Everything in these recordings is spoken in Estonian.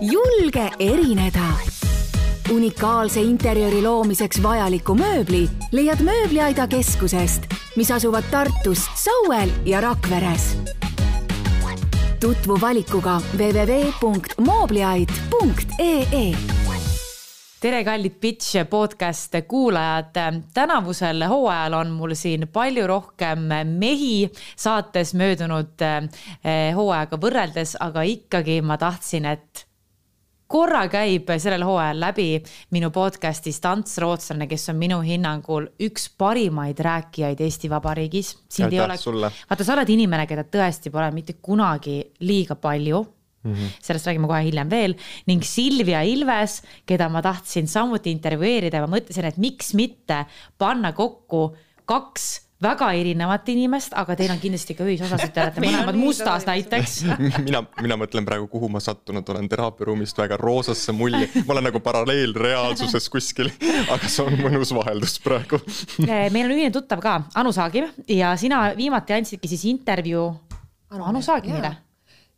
julge erineda. unikaalse interjööri loomiseks vajaliku mööbli leiad Mööbliaida keskusest, mis asuvad Tartus, Sauel ja Rakveres. tutvu valikuga www.moobliaid.ee tere, kallid Pitch podcast kuulajad. tänavusel hooajal on mul siin palju rohkem mehi saates möödunud eh, hooajaga võrreldes, aga ikkagi ma tahtsin, et korra käib sellel hooajal läbi minu podcast'ist Ants Rootslane, kes on minu hinnangul üks parimaid rääkijaid Eesti Vabariigis. sind ei ole, vaata, sa oled inimene, keda tõesti pole mitte kunagi liiga palju Mm -hmm. sellest räägime kohe hiljem veel. Ning Silvia Ilves, keda ma tahtsin samuti intervjueerida ja ma mõtlesin, et miks mitte panna kokku kaks väga erinevat inimest, aga teil on kindlasti ka ühisosasid, te olete mõlemad mustas näiteks. Mina, mina mõtlen praegu, kuhu ma sattunud olen. Teraapiaruumist väga roosasse mulli, ma olen nagu paralleelreaalsuses kuskil, aga see on mõnus vaheldus praegu. Meil on ühine tuttav ka, Anu Saagim. Ja sina viimati andsidki siis intervjuu Anu, Anu Saagimile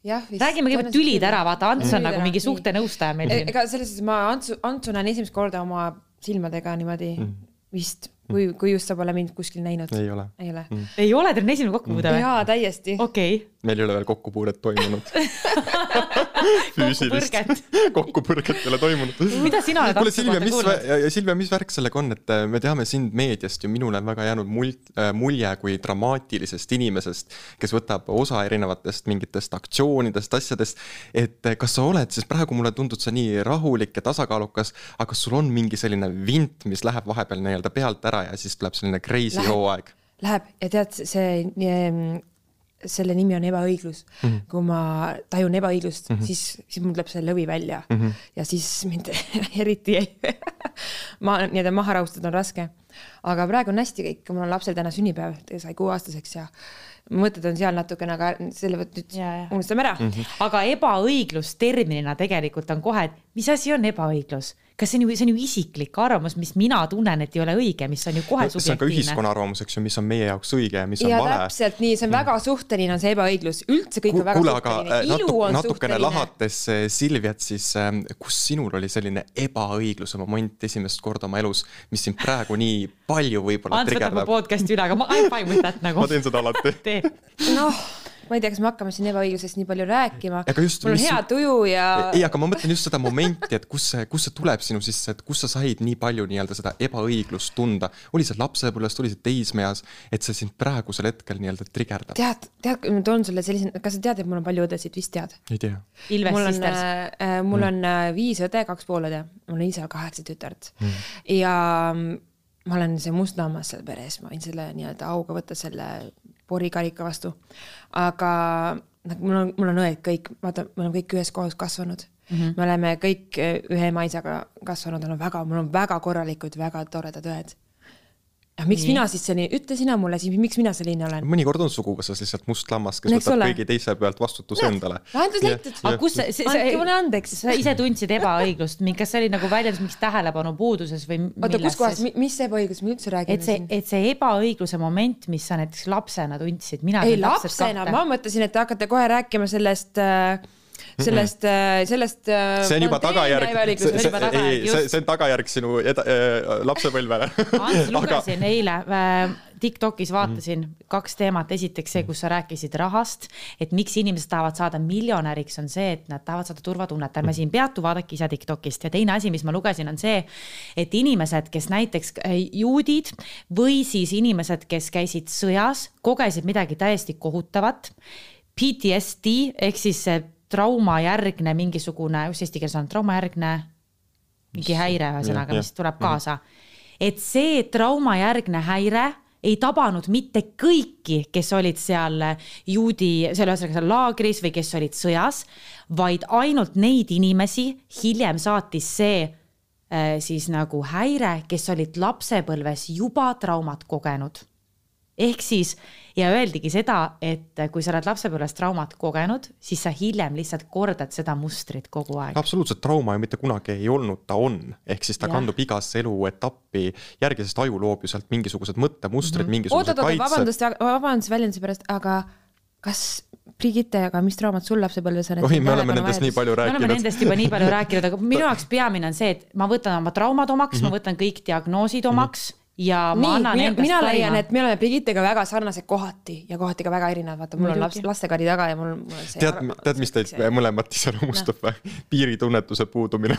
räägime kõigepealt tülid ära, vaata, Ants on nagu mingi suhtenõustaja meil siin. ega selles suhtes ma Antsu, Antsu näen esimest korda oma silmadega niimoodi mm. vist kui, kui just sa pole mind kuskil näinud. ei ole. ei ole mm.. ei ole, teil on esimene kokkupuude või? jaa, täiesti. okei okay. Meil ei ole veel kokkupuudet toimunud kokkupõrget kokkupõrget ei ole toimunud. mida sina oled kuule Silvia, mis, Silvia, mis värk sellega on, et äh, me teame sind meediast ju, minule on väga jäänud mult-, äh, mulje kui dramaatilisest inimesest, kes võtab osa erinevatest mingitest aktsioonidest, asjadest. et äh, kas sa oled, sest praegu mulle tundud sa nii rahulik ja tasakaalukas, aga kas sul on mingi selline vint, mis läheb vahepeal nii-öelda pealt ära ja siis tuleb selline crazy hooaeg. Läheb ja tead, see, selle nimi on ebaõiglus mm. -hmm. kui ma tajun ebaõiglust mm, -hmm. siis, siis mul tuleb see lõvi välja mm -hmm. ja siis mind eriti ei ma nii-öelda maha rahustada on raske. aga praegu on hästi kõik, mul on lapsel täna sünnipäev, ta sai kuueaastaseks ja mõtted on seal natukene, aga selle võt nüüd unustame ära mm. -hmm. aga ebaõiglus terminina tegelikult on kohe, et mis asi on ebaõiglus kas see on ju, see on ju isiklik arvamus, mis mina tunnen, et ei ole õige, mis on ju kohe subjektiivne. see on ka ühiskonna arvamus, eks ju, mis on meie jaoks õige ja mis on ja vale. täpselt nii, see on väga suhteline, on see ebaõiglus, üldse kõik on väga Kuule, suhteline, äh, ilu natu, on natukene suhteline. lahates äh, Silviat, siis ähm, kus sinul oli selline ebaõigluse moment esimest korda oma elus, mis sind praegu nii palju võib-olla Ants võtab mu podcast'i üle, aga ma I m fine with that nagu. ma teen seda alati. noh ma ei tea, kas me hakkame siin ebaõiglusest nii palju rääkima. mul on hea tuju ja. ei, aga ma mõtlen just seda momenti, et kus see, kus see tuleb sinu sisse, et kus sa said nii palju nii-öelda seda ebaõiglust tunda. oli see lapsepõlvest, oli see teismeeas, et see sind praegusel hetkel nii-öelda trigerdab? tead, tead, ma toon sulle sellise, kas sa tead, et mul on palju õdesid, vist tead? ei tea. mul on, äh, mul mm. on mm. viis õde, kaks poolõde, mul on ise kaheksa tütart mm. ja ma olen see must lammas seal peres, ma võin selle nii-öelda auga võtta selle porikarika vastu. aga nagu mul on, mul on õed kõik, vaata, me oleme kõik ühes kohas kasvanud mm. -hmm. me oleme kõik ühe ema isaga kasvanud, on väga, mul on väga korralikud, väga toredad õed ja miks Nii. mina siis selline, ütle sina mulle siis, miks mina selline olen? mõnikord on suguvõsas lihtsalt must lammas, kes Eks võtab ole? kõigi teise pealt vastutuse no, endale. lahendus leitud. aga kus see, see, andke mulle andeks, sa ise tundsid ebaõiglust, kas see oli nagu väljendus mingist tähelepanu puuduses või oota, kus kohas, mis ebaõiglus me üldse räägime et see, et see ebaõigluse moment, mis sa näiteks lapsena tundsid, mina ei lapsena, ma mõtlesin, et te hakkate kohe rääkima sellest äh, sellest, äh, sellest. Äh, see on juba tagajärg, see, see, ei, see, see on tagajärg sinu eda, äh, lapsepõlvele. Ants, lugesin Aga... eile äh, Tiktokis vaatasin mm. kaks teemat, esiteks see, kus sa rääkisid rahast, et miks inimesed tahavad saada miljonäriks, on see, et nad tahavad saada turvatunnet, ärme siin peatu, vaadake ise Tiktokist ja teine asi, mis ma lugesin, on see, et inimesed, kes näiteks juudid või siis inimesed, kes käisid sõjas, kogesid midagi täiesti kohutavat. PTSD ehk siis see traumajärgne mingisugune, mis eesti keeles on, traumajärgne mingi häire, ühesõnaga, mis tuleb kaasa. et see traumajärgne häire ei tabanud mitte kõiki, kes olid seal juudi, seal ühesõnaga seal laagris või kes olid sõjas, vaid ainult neid inimesi hiljem saatis see äh, siis nagu häire, kes olid lapsepõlves juba traumat kogenud. Ehk siis ja öeldigi seda, et kui sa oled lapsepõlves traumat kogenud, siis sa hiljem lihtsalt kordad seda mustrit kogu aeg. absoluutselt, trauma ju mitte kunagi ei olnud, ta on, ehk siis ta ja. kandub igasse eluetappi järgi, sest aju loob ju sealt mingisugused mõttemustrid mm, -hmm. mingisugused kaitsed. vabandust, vabandust väljenduse pärast, aga kas Brigitte, aga mis traumat sul lapsepõlves on? oi, me oleme nendest nii palju me oleme rääkinud. nendest juba nii palju rääkinud, aga minu jaoks peamine on see, et ma võtan oma traumad omaks mm, -hmm. ma võtan kõik diagnoosid omaks mm -hmm ja ma nii, annan mina, endast mina leian, et me oleme Brigittega väga sarnased kohati ja kohati ka väga erinevad, vaata mul on laps, lastekari taga ja mul, mul on see tead, tead, mis teid mõlemat iseloomustab või? piiritunnetuse puudumine.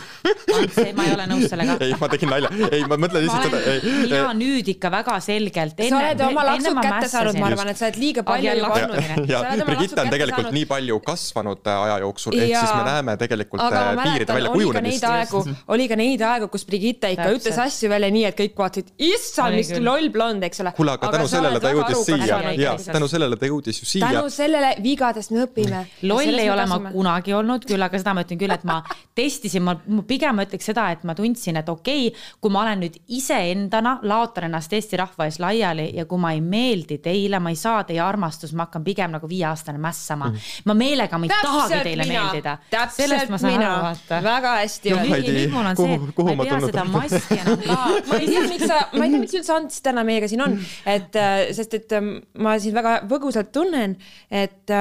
See, ma ei ole nõus sellega. ei, ma tegin nalja, ei, ma mõtlen lihtsalt seda, olen, ei. Mina, nüüd ikka väga selgelt. sa oled oma lapsud kätte saanud, ma arvan, et sa oled liiga palju juba olnud. ja Sa oled oma Brigitte on tegelikult nii palju kasvanud äh, aja jooksul, ehk siis me näeme tegelikult äh, piiride mäletan, oli ka neid väljakujunemist. aegu, oli ka neid aegu, kus Brigitte ikka ütles asju välja nii, et kõik vaatasid, issand, Oli mis loll blond, eks ole. kuule, aga tänu sellele ta jõudis siia ja tänu sellele ta jõudis ju siia tänu. sellele vigadest me õpime. loll ei ole ma kunagi olnud küll, aga seda ma ütlen küll, et ma testisin, ma ma pigem ma ütleks seda, et ma tundsin, et okei okay,, kui ma olen nüüd iseendana, laotan ennast Eesti rahva ees laiali ja kui ma ei meeldi teile, ma ei saa teie armastust, ma hakkan pigem nagu viieaastane mässama. ma meelega, ma ei tahagi teile meeldida. täpselt mina, väga hästi No öeldud. Heidi, nüüd mul on see, kuhu- et kuhu ma ma ei pea tulnud seda olen? maski enam ka. ma ei tea, miks sa, ma ei tea, miks üldse Ants täna meiega siin on, et äh, sest et ähm, ma siin väga põgusalt tunnen, et,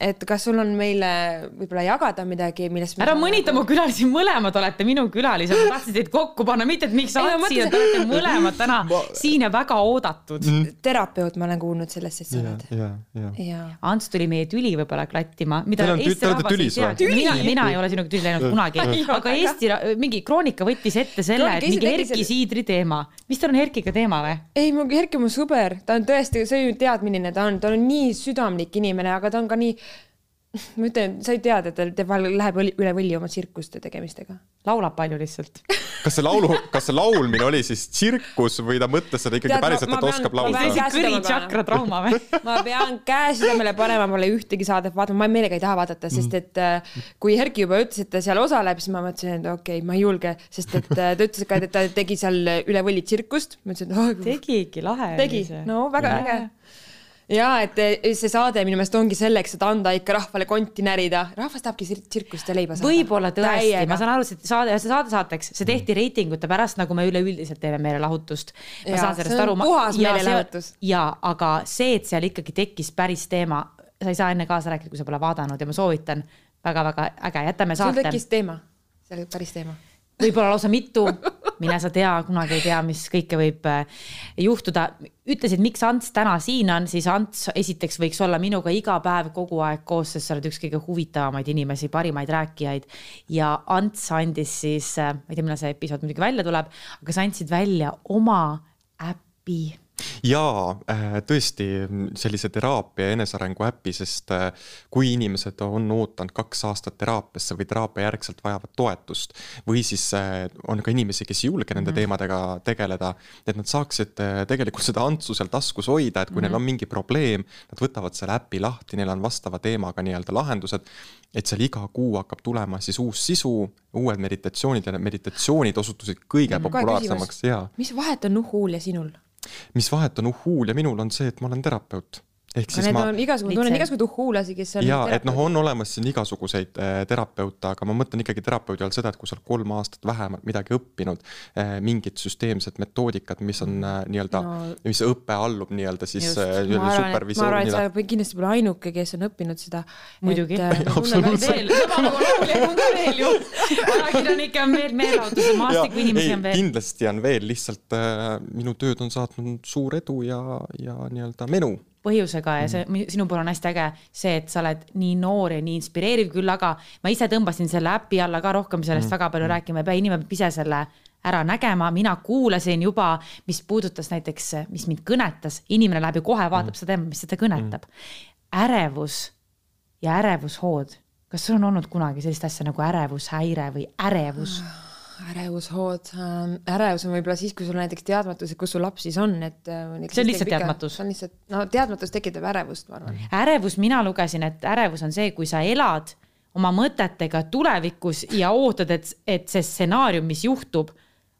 et kas sul on meile võib-olla jagada midagi, millest. ära mõnita mu külalisi, mõlemad olete minu külalised, ma tahtsin teid kokku panna, mitte et miks ma siin, mõtlesin- te olete mõlemad täna siin ja väga oodatud. terapeut, ma olen kuulnud sellest, et sa ja oled., ja, ja. ja. Ants tuli meie tüli võib-olla klattima, mida Teil Eesti rahvas ei tea. mina, mina ei ole sinuga tüli läinud kunagi, aga Eesti, mingi Kroonika võttis ette selle, et mingi Erki Siidri teema. mis tal on Erkiga teema või? ei, mu Erki on mu sõber, ta on tõesti, sa ju tead, milline ta on, ta on nii südamlik inimene, aga ta on ka nii, ma ütlen, sa ei tead, et ta läheb üle võlli oma tsirkuste tegemistega. laulab palju lihtsalt. kas see laulu, kas see laulmine oli siis tsirkus või ta mõtles seda ikkagi Tead, päriselt, et oskab ma pean laulda? käes- kõri südame peale. tšakra trauma või? ma pean käe südamele panema, ma pole ühtegi saadet vaadanud, ma meelega ei taha vaadata, sest et äh, kui Erki juba ütles, et ta seal osaleb, siis ma mõtlesin, et okei okay,, ma ei julge, sest et äh, ta ütles ka, et ta tegi seal üle võlli tsirkust. ma ütlesin, et oh, tegigi, lahe tegi, no väga äge. Ja et eh, see saade minu meelest ongi selleks, et anda ikka rahvale konti närida, rahvas tahabki tsir- tsirkust ja leiba saada. võib-olla tõesti, ma saan aru, see saade, see saade saateks, see tehti reitingute pärast, nagu me üleüldiselt teeme meelelahutust. ma Jaa, saan sellest aru. puhas meelelahutus. ja aga see, et seal ikkagi tekkis päris teema, sa ei saa enne kaasa rääkida, kui sa pole vaadanud ja ma soovitan väga-väga äge, jätame sul saate. tekkis teema, see oli päris teema. Võib-olla lausa mitu, mine sa tea, kunagi ei tea, mis kõike võib äh, juhtuda. ütlesid, miks Ants täna siin on, siis Ants esiteks võiks olla minuga iga päev kogu aeg koos, sest sa oled üks kõige huvitavamaid inimesi, parimaid rääkijaid. ja Ants andis siis, ma ei tea, millal see episood muidugi välja tuleb, aga sa andsid välja oma äpi jaa, tõesti sellise teraapia ja enesearengu äpi, sest äh, kui inimesed on ootanud kaks aastat teraapiasse või teraapia järgselt vajavad toetust või siis äh, on ka inimesi, kes ei julge nende teemadega tegeleda, et nad saaksid äh, tegelikult seda Antsu seal taskus hoida, et kui neil on mingi probleem, nad võtavad selle äpi lahti, neil on vastava teemaga nii-öelda lahendused, et seal iga kuu hakkab tulema siis uus sisu, uued meditatsioonid ja need meditatsioonid osutusid kõige populaarsemaks ja mis vahet on Nuhul ja sinul? Mis vahet on uhhuul ja minul on see, et ma olen terapeut. Ehk siis ma on igasugune, tunnen igasuguseid uhhuulasi, kes on. ja et noh, on olemas siin igasuguseid äh, terapeute, aga ma mõtlen ikkagi terapeudi all seda, et kui sa oled kolm aastat vähemalt midagi õppinud äh,, mingit süsteemset metoodikat, mis on äh, nii-öelda No. mis õpe allub nii-öelda siis äh, ma arvan, et, ma supervisioonile arvan, et sa kindlasti pole ainuke, kes on õppinud seda. Muidugi. Ju. ajakirjanikke on veel, meelelahutuse maastiku inimesi on veel. kindlasti on veel, lihtsalt äh, minu tööd on saatnud suur edu ja, ja nii-öelda menu põhjusega ja see sinu puhul on hästi äge see, et sa oled nii noor ja nii inspireeriv küll, aga ma ise tõmbasin selle äpi alla ka rohkem sellest väga palju rääkima, ei pea. Inimene peab ise selle ära nägema, mina kuulasin juba, mis puudutas näiteks, mis mind kõnetas, inimene läheb ju kohe vaatab seda teemat, mis teda kõnetab. ärevus ja ärevushood, kas sul on olnud kunagi sellist asja nagu ärevushäire või ärevus? ärevushood, ärevus on võib-olla siis, kui sul näiteks teadmatus, et kus su laps siis on, et. See on lihtsalt teadmatus. see on lihtsalt, no teadmatus tekitab ärevust, ma arvan. ärevus, mina lugesin, et ärevus on see, kui sa elad oma mõtetega tulevikus ja ootad, et, et see stsenaarium, mis juhtub,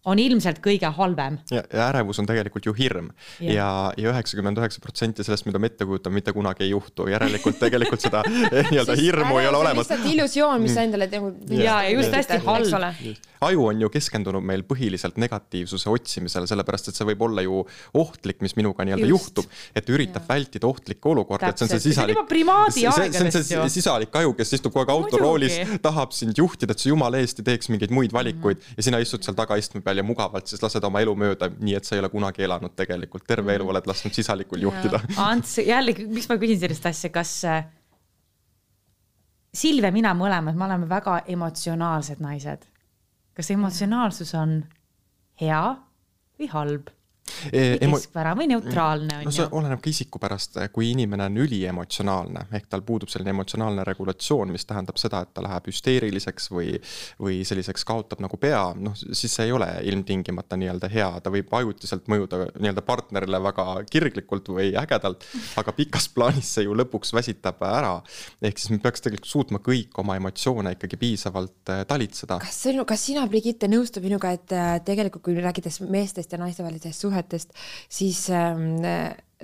on ilmselt kõige halvem. ja, ja ärevus on tegelikult ju hirm yeah. ja, ja üheksakümmend üheksa protsenti sellest, mida me ette kujutame, mitte kunagi ei juhtu, järelikult tegelikult seda nii-öelda hirmu ei ole olemas. lihtsalt illusioon, mis sa endale nagu. ja, ja just hästi halb. aju on ju keskendunud meil põhiliselt negatiivsuse otsimisele, sellepärast et see võib olla ju ohtlik, mis minuga nii-öelda juhtub, et üritab ja. vältida ohtlikke olukordi, et see on see sisalik. see on see sisalik aju, kes istub kogu aeg autoroolis, tahab sind juhtida, et sa jumala eest ei teeks mingeid muid valikuid mm -hmm. ja sina istud seal tagaistme peal ja mugavalt siis lased oma elu mööda, nii et sa ei ole kunagi elanud tegelikult, terve elu oled lasknud sisalikul juhtida. Ants, jällegi, miks ma küsin sellist asja, kas äh, Silvia, mina mõlemad, me oleme väga emotsionaalsed naised. kas emotsionaalsus on hea või halb? Keskpära või neutraalne on no, ju. see oleneb ka isiku pärast, kui inimene on üliemotsionaalne ehk tal puudub selline emotsionaalne regulatsioon, mis tähendab seda, et ta läheb hüsteeriliseks või, või selliseks kaotab nagu pea, noh siis see ei ole ilmtingimata nii-öelda hea, ta võib ajutiselt mõjuda nii-öelda partnerile väga kirglikult või ägedalt, aga pikas plaanis see ju lõpuks väsitab ära. ehk siis me peaks tegelikult suutma kõik oma emotsioone ikkagi piisavalt äh, talitseda. kas see, kas sina, Brigitte, nõustud minuga, et äh, tegelikult kui rääkides meestest ja naistevahelisest suhtest, suhetest, siis ähm,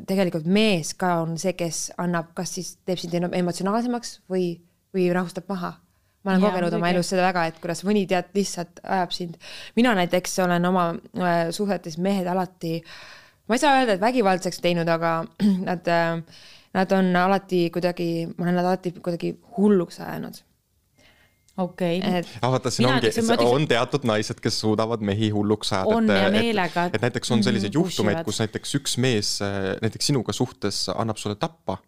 tegelikult mees ka on see, kes annab, kas siis teeb sind emotsionaalsemaks või, või rahustab maha. Ma olen ja, kogenud oma elus seda väga, et kuidas mõni tead lihtsalt ajab sind. mina näiteks olen oma äh, suhetes mehed alati, ma ei saa öelda, et vägivaldseks teinud, aga nad äh,, nad on alati kuidagi, ma olen nad alati kuidagi hulluks ajanud okei okay.. aga vaata, siin ongi, on teatud naised, kes suudavad mehi hulluks ajada. on et, ja meelega. et näiteks on selliseid -hmm, juhtumeid, kus näiteks üks mees näiteks sinuga suhtes annab sulle tappa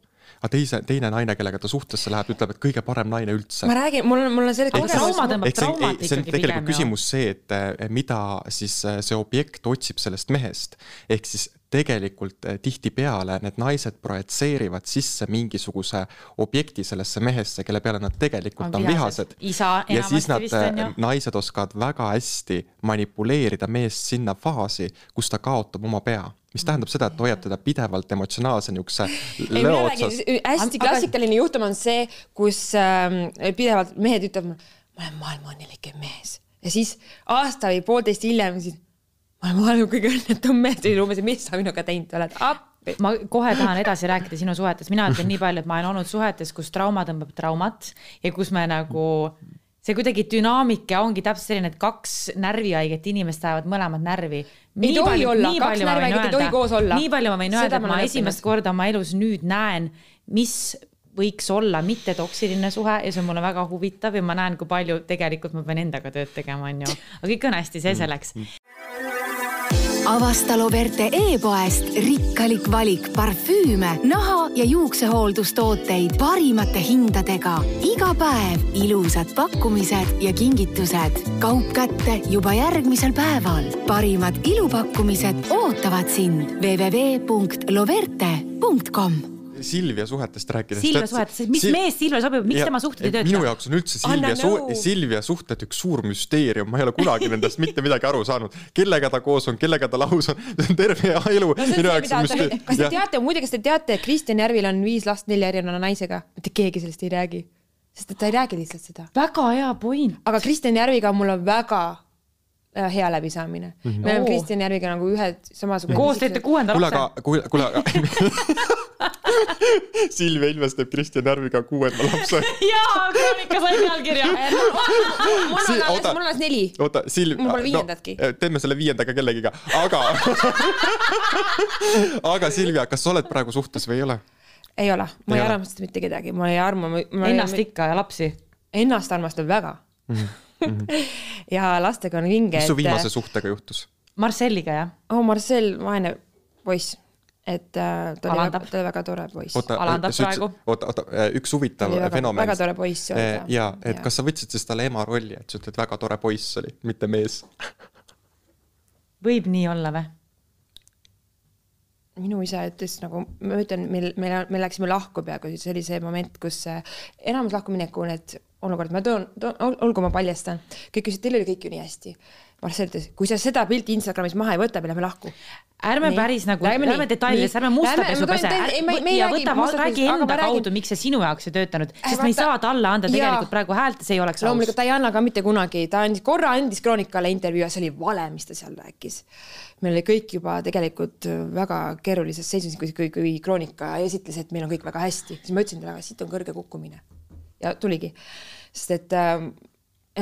aga teise, teine naine, kellega ta suhtesse läheb, ütleb, et kõige parem naine üldse. ma räägin, mul on, mul on selle trauma tõmbab traumat ikkagi pigem. see on tegelikult küsimus see, et eh, mida siis eh, see objekt otsib sellest mehest. ehk siis tegelikult eh, tihtipeale need naised projitseerivad sisse mingisuguse objekti sellesse mehesse, kelle peale nad tegelikult on, on vihased. ja siis nad, eh, naised oskavad väga hästi manipuleerida meest sinna faasi, kus ta kaotab oma pea. Mis tähendab seda, et hoiab teda pidevalt emotsionaalse niisuguse lõo otsas. hästi klassikaline juhtum on see, kus äh, pidevalt mehed ütlevad ma olen maailma õnnelikem mees. Ja siis aasta või poolteist hiljem siis olen maailma kõige õnnetum mees või umbes, mis sa minuga teinud oled, appi. ma kohe tahan edasi rääkida sinu suhetest, mina ütlen nii palju, et ma olen olnud suhetes, kus trauma tõmbab traumat ja kus me nagu see kuidagi dünaamika ongi täpselt selline, et kaks närvihaiget inimest ajavad mõlemad närvi. ei tohi olla, kaks närvihaiget ei tohi koos olla. nii palju ma võin öelda, et ma esimest korda oma elus nüüd näen, mis võiks olla mittetoksiline suhe ja see on mulle väga huvitav ja ma näen, kui palju tegelikult ma pean endaga tööd tegema, onju. aga kõik on hästi, see selleks avasta Loverte e-poest rikkalik valik parfüüme, naha ja juuksehooldustooteid parimate hindadega. iga päev ilusad pakkumised ja kingitused. kaup kätte juba järgmisel päeval. parimad ilupakkumised ootavad sind www.loverte.com Silvia suhetest rääkides. Silvia suhetest, mis Sil mees Silvia sobib, miks ja, tema suhted ei tööta? minu jaoks on üldse Silvia, su Silvia suhted üks suur müsteerium, ma ei ole kunagi nendest mitte midagi aru saanud. kellega ta koos on, kellega ta lahus on, see on terve elu no, minu jaoks müsteerium. kas te teate, muide, kas te teate, et Kristjan Järvil on viis last nelja erineva naisega, mitte keegi sellest ei räägi sest et ta ei räägi lihtsalt seda. väga hea point. aga Kristjan Järviga mul on väga hea läbisaamine mm. -hmm. me oleme Kristjan Järviga nagu ühed samasugused. koos teete kuuenda lapse. kuule, aga, kuule, kuule Silvia Ilves teeb Kristjan Järviga kuuenda lapse. jaa, Kroonika sai pealkirja. mul on alles, mul on alles neli. oota, Silv. mul pole viiendatki no,. teeme selle viiendaga kellegiga, aga aga Silvia, kas sa oled praegu suhtes või ei ole? ei ole, ma ei, ei armasta mitte kedagi, ma ei arma. Ennast ikka ja lapsi? Ennast armastan väga mm. -hmm mm. -hmm. ja lastega on vinge. mis su viimase suhtega juhtus? Marcelliga, jah. oh, Marcel, vaene poiss et äh, ta oli, väga, ta oli väga tore poiss. alandab praegu. oota, oota, äh, üks huvitav väga, fenomen. väga tore poiss oli ta. ja, et ja. kas sa võtsid siis talle ema rolli, et sa ütled, väga tore poiss oli, mitte mees võib nii olla või? minu isa ütles nagu, ma ütlen, meil, meil, me läksime lahku peaaegu, see oli see moment, kus enamus lahkumineku need olukord, ma toon, toon, olgu ma paljastan, kõik ütlesid, teil oli kõik ju nii hästi. Marcel ütles, kui sa seda pilti Instagramis maha ei võta, me läheme lahku. ärme Nii. päris nagu, Lähme Nii. ärme musta pesu pese ja võta, räägi enda kaudu, miks see sinu jaoks ei töötanud, sest me ei saa talle anda tegelikult praegu häält ja see ei oleks aus loomulikult. ta ei anna ka mitte kunagi, ta andis, korra andis Kroonikale intervjuu ja see oli vale, mis ta seal rääkis. meil oli kõik juba tegelikult väga keerulises seisus, kui, kui, kui Kroonika esitles, et meil on kõik väga hästi, siis ma ütlesin talle, aga siit on kõrge kukkumine. Ja tuligi, sest et äh,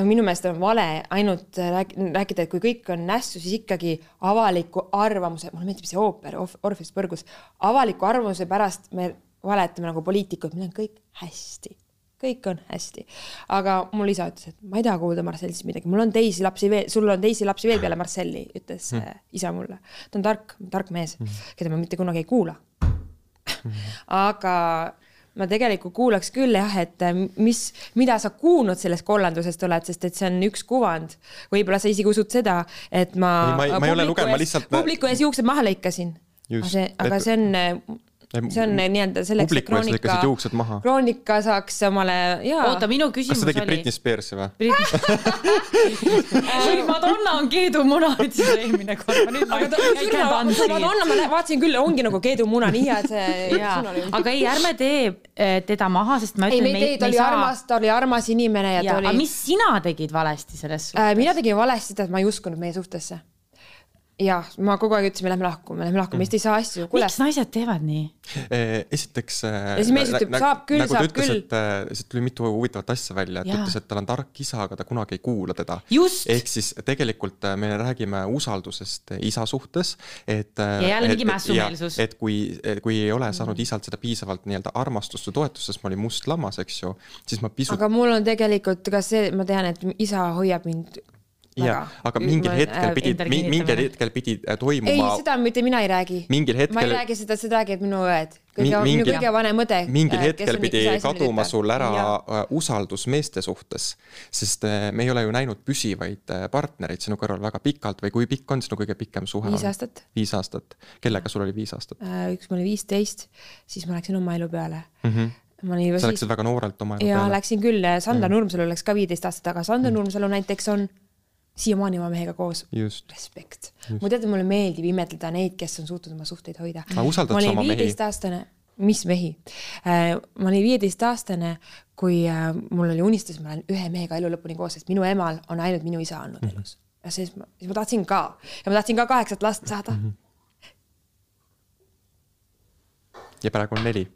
minu meelest on vale ainult rääk- rääkida, et kui kõik on nässu, siis ikkagi avaliku arvamuse, mulle meeldib see ooper Orf- Orpheus Põrgus, avaliku arvamuse pärast me valetame nagu poliitikud, meil on kõik hästi kõik on hästi. aga mul isa ütles, et ma ei taha kuulda Marcellist midagi, mul on teisi lapsi veel, sul on teisi lapsi veel peale Marcelli, ütles mm. isa mulle. ta on tark, tark mees mm., keda ma mitte kunagi ei kuula mm.. aga ma tegelikult kuulaks küll jah, et äh, mis, mida sa kuulnud sellest kollandusest oled, sest et see on üks kuvand. võib-olla sa isegi usud seda, et ma. Ei, ma ei- ma ei ole lugenud, ma lihtsalt- publiku ees juuksed maha lõikasin. aga see, aga et- see on, see on nii-öelda selleks, et kroonika kroonika saaks omale ja. oota, minu kas küsimus sa tegid oli. Britney Spearsi või? Madonna on keedumuna, ütles eelmine kord, ma nüüd ma aga ta, Madonna ma vaatasin küll, ongi nagu keedumuna, nii hea, see jaa oli, aga ei, ärme tee eh, teda maha, sest ma ei, ütlen, me ei tee, ta oli armas, ta oli armas inimene ja ja ta aga oli. mis sina tegid valesti selles suhtes äh,? mina tegin valesti seda, et ma ei uskunud meie suhtesse. jah, ma kogu aeg ütlesin, me lähme lahku, me lähme lahku, me vist ei saa asju, kuule. miks naised teevad nii? esiteks. Ja siis mees ütleb, saab küll, nagu ta saab ütles, küll. et äh, siit tuli mitu huvitavat asja välja, et ta ütles, et tal on tark isa, aga ta kunagi ei kuula teda. Just! ehk siis tegelikult me räägime usaldusest isa suhtes, et. Ja jälle mingi mässumeelsus. et kui, kui ei ole saanud isalt seda piisavalt nii-öelda armastust või toetust, sest ma olin must lammas, eks ju, siis ma pisut aga mul on tegelikult ka see, ma tean, et isa hoiab mind jaa, aga mingil Ma- hetkel äh, pidi endale, mingil hetkel pidi äh, ei, toimuma seda mitte mina ei räägi. Mingil ma ei hetkel- räägi seda, seda räägivad minu õed. Kõige, minu kõige vanem õde. mingil hetkel pidi kaduma sul ära äh, usaldus meeste suhtes, sest äh, me ei ole ju näinud püsivaid äh, partnereid sinu kõrval väga pikalt või kui pikk on sinu kõige pikem suhe? Viis aastat.. viis aastat, kellega sul oli viis aastat Äh, üks mul oli viisteist, siis ma läksin oma elu peale mm? -hmm. ma olin juba sa siis läksid väga noorelt oma elu ja peale. läksin küll, Sandra mm. Nurmsalu läks ka viieteist aastat tagasi, Sandra mm. Nurmsalu näiteks on siiamaani oma mehega koos. respekt. mu teate, mulle meeldib imetleda neid, kes on suutnud oma suhteid hoida. Ma olin viieteistaastane, mis mehi? ma olin viieteistaastane, kui äh, mul oli unistus, ma olen ühe mehega elu lõpuni koos, sest minu emal on ainult minu isa olnud Mhm. elus. ja siis ma, siis ma tahtsin ka ja ma tahtsin ka kaheksat last saada mm. ja praegu on neli -hmm.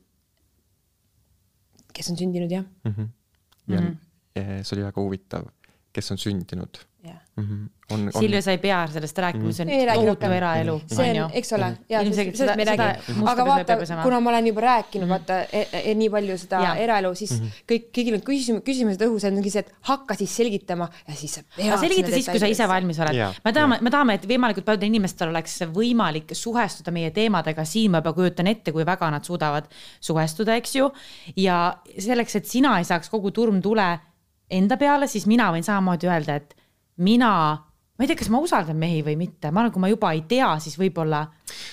kes on sündinud jah, mm. -hmm. ja mm -hmm. see oli väga huvitav, kes on sündinud. Jah. mm. -hmm. on, on Silvia, sa ei pea sellest rääkima, see Ei on tohutu eraelu, see on, eks ole, ja Ilmselgelt sellest me ei seda- räägi seda, musta aga vaata kuna ma olen juba rääkinud, vaata e, e, nii palju seda Jaa. eraelu, siis kõik, kõigil on küsimus, küsimused õhus, ongi see, et hakka siis selgitama ja siis sa pead selgita siis, kui sa ise valmis oled. Me tahame, me tahame, et võimalikult paljudel inimestel oleks võimalik suhestuda meie teemadega, siin ma juba kujutan ette, kui väga nad suudavad suhestuda, eks ju. ja selleks, et sina ei saaks kogu turmtule enda peale, siis mina võin samamoodi öelda, et mina, ma ei tea, kas ma usaldan mehi või mitte, ma arvan, kui ma juba ei tea, siis võib-olla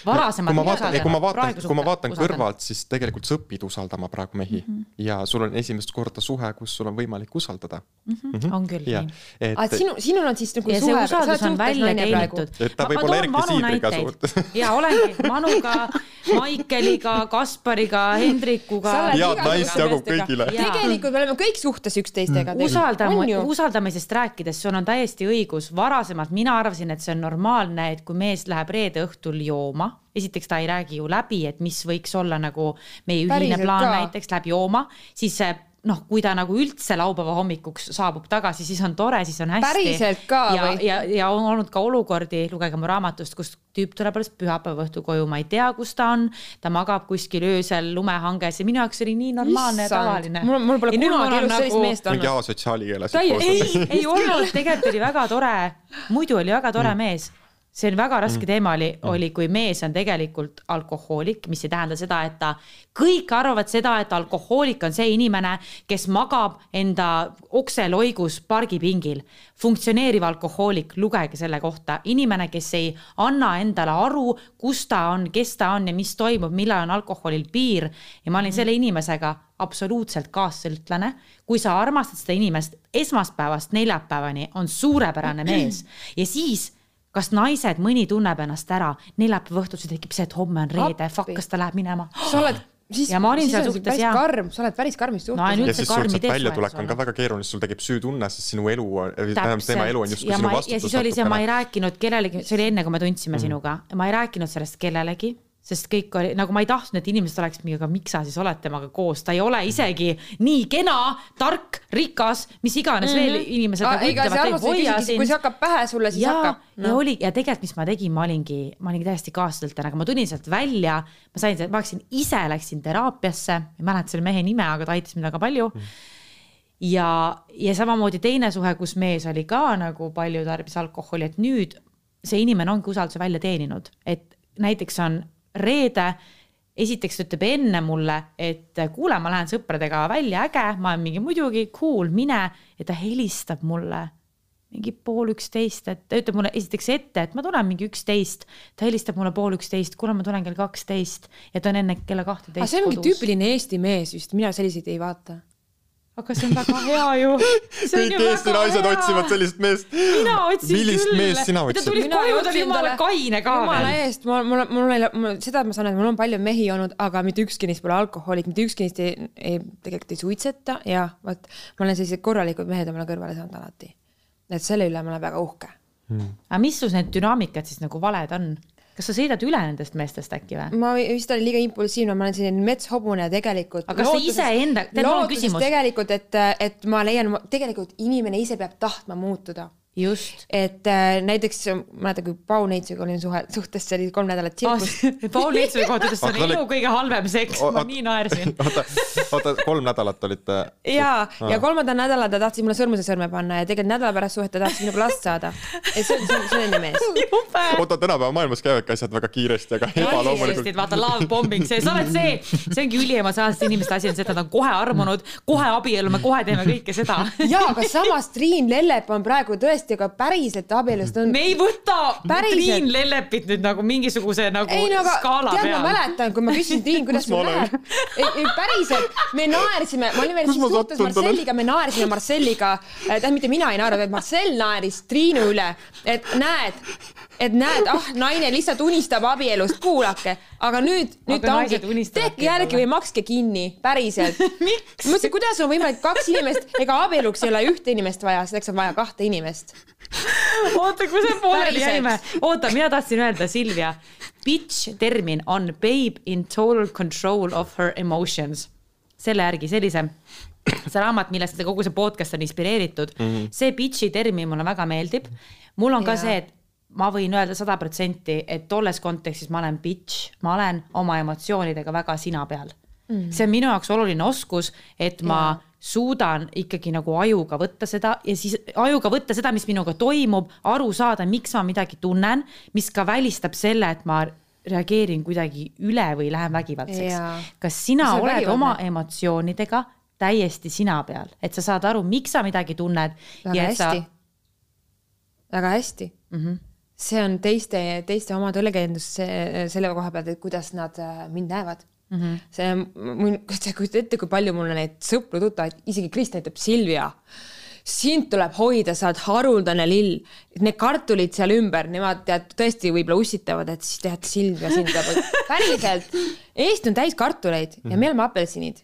varasemalt kui ma vaatan, kui ma vaatan kui ma vaatan usaldan. kõrvalt, siis tegelikult sa õpid usaldama praegu mehi mm. -hmm. ja sul on esimest korda suhe, kus sul on võimalik usaldada mm. Mhm. on küll ja nii. et aga sinu, sinul on siis nagu ja suhe, sa oled suhtes välja naine praegu. Et ta võib olla Erki Siidriga suhtes. ja olengi Manuga, Maikeliga, Kaspariga, Hendrikuga Head naist jagub kõigile. Tegelikult me oleme kõik suhtes üksteistega. usaldame, usaldamisest rääkides, sul on täiesti õigus, varasemalt mina arvasin, et see on normaalne, et kui mees läheb reede õhtul jooma, esiteks ta ei räägi ju läbi, et mis võiks olla nagu meie ühine Päriselt plaan ka. näiteks, läheb jooma, siis see noh, kui ta nagu üldse laupäeva hommikuks saabub tagasi, siis on tore, siis on hästi. Päriselt ka ja, või? ja, ja on olnud ka olukordi, lugege mu raamatust, kus tüüp tuleb alles pühapäeva õhtul koju, ma ei tea, kus ta on, ta magab kuskil öösel lumehanges ja minu jaoks oli nii normaalne ja tavaline. mul, mul pole kunagi elus sellist meest mingi olnud. asotsiaali keeles. ei, ei olnud, tegelikult oli väga tore, muidu oli väga tore Mm. mees, see on väga raske teema oli, oli, kui mees on tegelikult alkohoolik, mis ei tähenda seda, et ta, kõik arvavad seda, et alkohoolik on see inimene, kes magab enda okseloigus pargipingil. funktsioneeriv alkohoolik, lugege selle kohta, inimene, kes ei anna endale aru, kus ta on, kes ta on ja mis toimub, millal on alkoholil piir. ja ma olin selle inimesega absoluutselt kaassõltlane. kui sa armastad seda inimest esmaspäevast neljapäevani, on suurepärane mees ja siis kas naised, mõni tunneb ennast ära, neljapäeva õhtul see tekib see, et homme on reede, fuck, kas ta läheb minema? sa oled siis, ja ma olin seal suhtes ja- karm, sa oled päris karmis suhtes. No ja siis sul karmi sealt väljatulek on ka väga keeruline, sest sul tekib süütunne, sest sinu elu, tähendab tema elu on justkui ja sinu ma, ja vastutus siis oli see, ma ei rääkinud kellelegi, see oli enne, kui me tundsime mm. sinuga, ma ei rääkinud sellest kellelegi sest kõik oli nagu ma ei tahtnud, et inimesed oleks mingi, aga miks sa siis oled temaga koos, ta ei ole isegi nii kena, tark, rikas, mis iganes mm -hmm. veel inimesed nagu ega see ütlevad, kui see hakkab pähe sulle, siis ja, hakkab no. ja oli ja tegelikult, mis ma tegin, ma olingi, ma olingi täiesti kaassõltlane, aga ma tulin sealt välja, ma sain, ma läksin ise, läksin teraapiasse, ei mäleta selle mehe nime, aga ta aitas mind väga palju mm. ja, ja samamoodi teine suhe, kus mees oli ka nagu palju tarbis alkoholi, et nüüd see inimene ongi usalduse välja teeninud, et näiteks on reede. Esiteks ta ütleb enne mulle, et kuule, ma lähen sõpradega välja, äge, ma olen mingi muidugi cool, mine. Ja ta helistab mulle. Mingi pool üksteist, et ta ütleb mulle esiteks ette, et ma tulen mingi üksteist, ta helistab mulle pool üksteist, kuule, ma tulen kell kaksteist. Ja ta on enne kella kahteteist see ongi tüüpiline Eesti mees vist, mina selliseid ei vaata. Aga see on väga hea ju. kõik Eesti naised otsivad sellist meest. mina otsin millist küll. meest sina ta otsid? tuli Mina koju, ta oli jumala kaine ka jumala eest, mul, mul, mul ei ole, seda ma saan aru, mul on palju mehi olnud, aga mitte ükski neist pole alkohoolik, mitte ükski neist ei, ei, tegelikult ei suitseta ja vot ma olen sellised korralikud mehed omale kõrvale saanud alati. et selle üle ma olen väga uhke. aga mis sul need dünaamikad siis nagu valed on? Kas sa sõidad üle nendest meestest äkki või? ma vist olen liiga impulsiivne, ma olen selline metshobune tegelikult. Aga kas sa iseenda- tead, mul on lootuses küsimus. tegelikult, et, et ma leian, tegelikult inimene ise peab tahtma muutuda just. et äh, näiteks ma mäletan, kui Pau Neitsuga olin suhe, suhtes, see oli kolm nädalat tsirkust Paul Neitsumi kohta ütles, see oli- elu kõige halvem seks, ma nii naersin. oota, oota, kolm nädalat olite. ja, ja kolmandal nädalal ta tahtis mulle sõrmuse sõrme panna ja tegelikult nädala pärast suhet ta tahtis minuga last saada. et see on, see on selline mees. oota, tänapäeva maailmas käivadki asjad väga kiiresti, aga ebaloomulikult. vaata love bombing, see, sa oled see, see ongi üliemotsionaalsete inimeste asi on see, et nad on kohe armunud, kohe abiellume, kohe teeme kõike seda. ja, aga samas Triin Lellep on praegu tõesti ka päriselt abielus, ta on me ei võta Päriselt. Triin Lellepit nüüd nagu mingisuguse nagu ei no aga skaala tead, ma peal. mäletan, kui ma küsisin Triin, kuidas ma olen? läheb. ei, ei päriselt, me naersime, ma olin veel siis ma suhtes? Marcelliga, me naersime Marcelliga, tähendab mitte mina ei naernud, vaid Marcel naeris Triinu üle, et näed, et näed, ah, naine lihtsalt unistab abielust, kuulake, aga nüüd, nüüd ta ongi, tehke järgi või makske kinni, päriselt. Mõtlesin, kuidas on võimalik kaks inimest, ega abieluks ei ole ühte inimest vaja, selleks on vaja kahte inimest. oota, kui see pooleli jäime. oota, mina tahtsin öelda, Silvia, bitch termin on babe in total control of her emotions. selle järgi sellise, see raamat, millest see kogu see podcast on inspireeritud mm, -hmm. see bitch'i termin mulle väga meeldib. mul on ka Jaa. see, et ma võin öelda sada protsenti, et tolles kontekstis ma olen bitch, ma olen oma emotsioonidega väga sina peal mm.. see on minu jaoks oluline oskus, et ma Jaa. suudan ikkagi nagu ajuga võtta seda ja siis ajuga võtta seda, mis minuga toimub, aru saada, miks ma midagi tunnen, mis ka välistab selle, et ma reageerin kuidagi üle või lähen vägivaldseks Jaa.. kas sina oled vägivaldne. oma emotsioonidega täiesti sina peal, et sa saad aru, miks sa midagi tunned väga et sa hästi, väga hästi mm. -hmm. See on teiste, teiste oma tõlgendus see- selle koha pealt, et kuidas nad äh, mind näevad mm. -hmm. see, mul, sa kujutad ette, kui palju mul on neid sõpru-tuttavaid, isegi Krista ütleb Silvia, sind tuleb hoida, sa oled haruldane lill. Need kartulid seal ümber, nemad tead tõesti võib-olla ussitavad, et siis tead Silvia sind peab, päriselt. Eesti on täis kartuleid ja me oleme apelsinid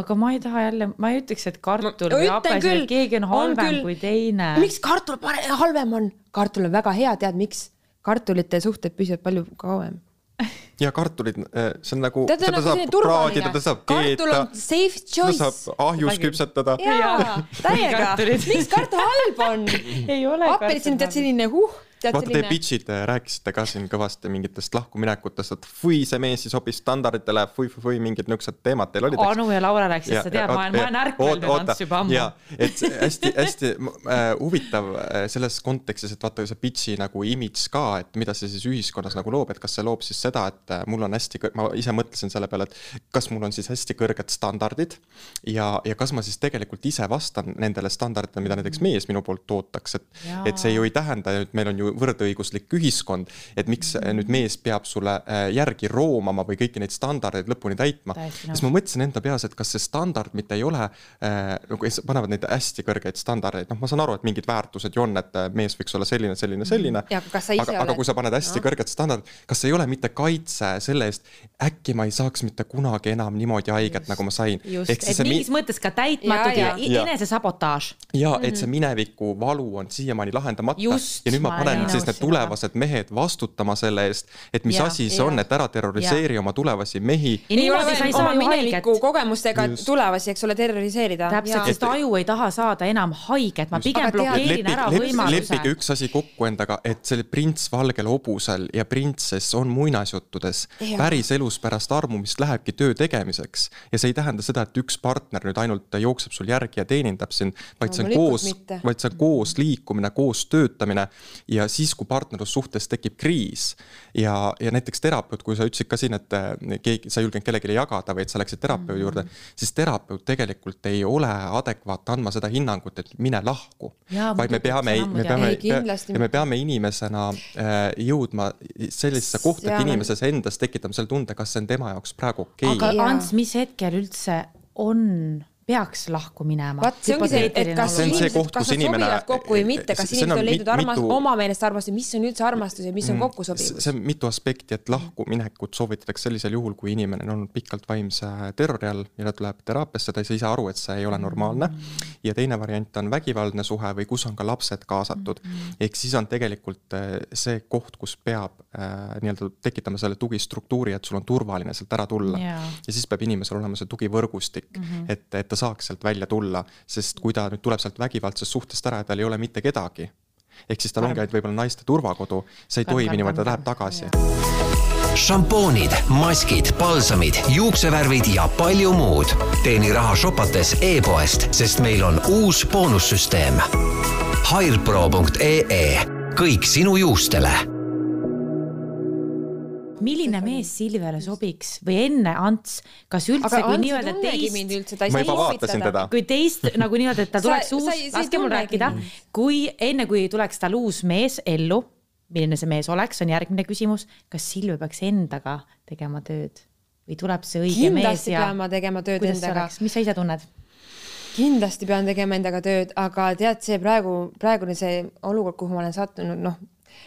aga ma ei taha jälle, ma ei ütleks, et kartul Ma või küll, et keegi on on halvem küll. kui teine. miks kartul pare-, halvem on? kartul on väga hea, tead miks? kartulite suhted püsivad palju kauem. ja kartulid, see on nagu, ta on seda nagu saab praadida, ta saab. kartul on safe seda choice. saab ahjus küpsetada. jaa täiega miks kartul halb on? ei ole. apelsin tead selline huh, vaata, te bitch'id äh, rääkisite ka siin kõvasti mingitest lahkuminekutest, et fui, see mees ei sobi standarditele, fui, fui, fui, mingid niisugused teemad teil olid. Anu ja Laura rääkisid, sa tead, ma olen, ma olen ärkvel nüüd Ants juba ammu. et hästi-hästi äh, huvitav äh, selles kontekstis, et vaata see bitch'i nagu imidž ka, et mida see siis ühiskonnas nagu loob, et kas see loob siis seda, et äh, mul on hästi, ma ise mõtlesin selle peale, et kas mul on siis hästi kõrged standardid ja, ja kas ma siis tegelikult ise vastan nendele standarditele, mida näiteks mees minu poolt ootaks, et, et see ju ei tähenda, et meil on ju võrdõiguslik ühiskond, et miks mm. nüüd mees peab sulle äh, järgi roomama või kõiki neid standardeid lõpuni täitma. siis ma mõtlesin enda peas, et kas see standard mitte ei ole äh, nagu panevad neid hästi kõrgeid standardeid, noh, ma saan aru, et mingid väärtused ju on, et mees võiks olla selline, selline, mm. selline. aga, oled... aga kui sa paned hästi no. kõrged standardid, kas ei ole mitte kaitse selle eest, äkki ma ei saaks mitte kunagi enam niimoodi haiget, nagu ma sain. et mingis mi... mõttes ka täitmatud ja, ja, ja enesesabotaaž. ja et see mhm. mineviku valu on siiamaani lahendamata just, ja nüüd ma panen siis need tulevased mehed vastutama selle eest, et mis ja, asi see ja. on, et ära terroriseeri ja. oma tulevasi mehi. ju haiget. kogemustega Just. tulevasi, eks ole, terroriseerida. täpselt, sest aju ei taha saada enam haiget, ma pigem blokeerin lepig, ära lep, võimaluse. leppige üks asi kokku endaga, et see prints valgel hobusel ja printsess on muinasjuttudes. päriselus pärast armumist lähebki töö tegemiseks ja see ei tähenda seda, et üks partner nüüd ainult jookseb sul järgi ja teenindab sind, vaid no, see on koos, vaid see on koos liikumine, koos töötamine ja siis, kui partnerlussuhtes tekib kriis ja, ja näiteks terapeut, kui sa ütlesid ka siin, et eh, keegi, sa ei julgenud kellelegi jagada, vaid sa läksid terapeudi juurde mm, -hmm. siis terapeut tegelikult ei ole adekvaatne andma seda hinnangut, et mine lahku. vaid me peame, me peame, ja me peame inimesena äh, jõudma sellisesse kohta, et inimeses endas tekitama selle tunde, kas see on tema jaoks praegu okei okay.. aga Ants, mis hetkel üldse on peaks lahku minema. vot see ongi see, et kas inimesed, kas nad inimene... sobivad kokku või mitte, kas inimesed on leidnud armastust mitu..., oma meelest armastust, mis on üldse armastus ja mis on mm, kokkusobivus? see on mitu aspekti, et lahkuminekut soovitatakse sellisel juhul, kui inimene on olnud pikalt vaimse terrori all ja ta tuleb teraapiasse, ta ei saa ise aru, et see ei ole normaalne. Mm. ja teine variant on vägivaldne suhe või kus on ka lapsed kaasatud. Mm. ehk siis on tegelikult äh, see koht, kus peab äh, nii-öelda tekitama selle tugistruktuuri, et sul on turvaline sealt ära tulla yeah.. ja siis peab inimesel olema see tugivõrgustik mm, -hmm. et, et ta saaks sealt välja tulla, sest kui ta nüüd tuleb sealt vägivaldsest suhtest ära ja tal ei ole mitte kedagi, ehk siis tal ongi ainult võib-olla naiste turvakodu, see ei toimi niimoodi, ta läheb tagasi. Šampoonid, maskid, palsamid, juuksevärvid ja palju muud. teeni raha shopates e-poest, sest meil on uus boonussüsteem. Hairpro.ee, kõik sinu juustele milline mees Silviale sobiks? Või enne Ants, kas üldse, kui nii-öelda teist, ma juba vaatasin teda. kui teist nagu nii-öelda, et tal tuleks uus, laske mul rääkida, kui enne, kui tuleks tal uus mees ellu, milline see mees oleks, on järgmine küsimus, kas Silvia peaks endaga tegema tööd? Või tuleb see õige kindlasti mees ja pean ma tegema tööd endaga. mis sa ise tunned? kindlasti pean tegema endaga tööd, aga tead, see praegu, praegune see olukord, kuhu ma olen sattunud, noh,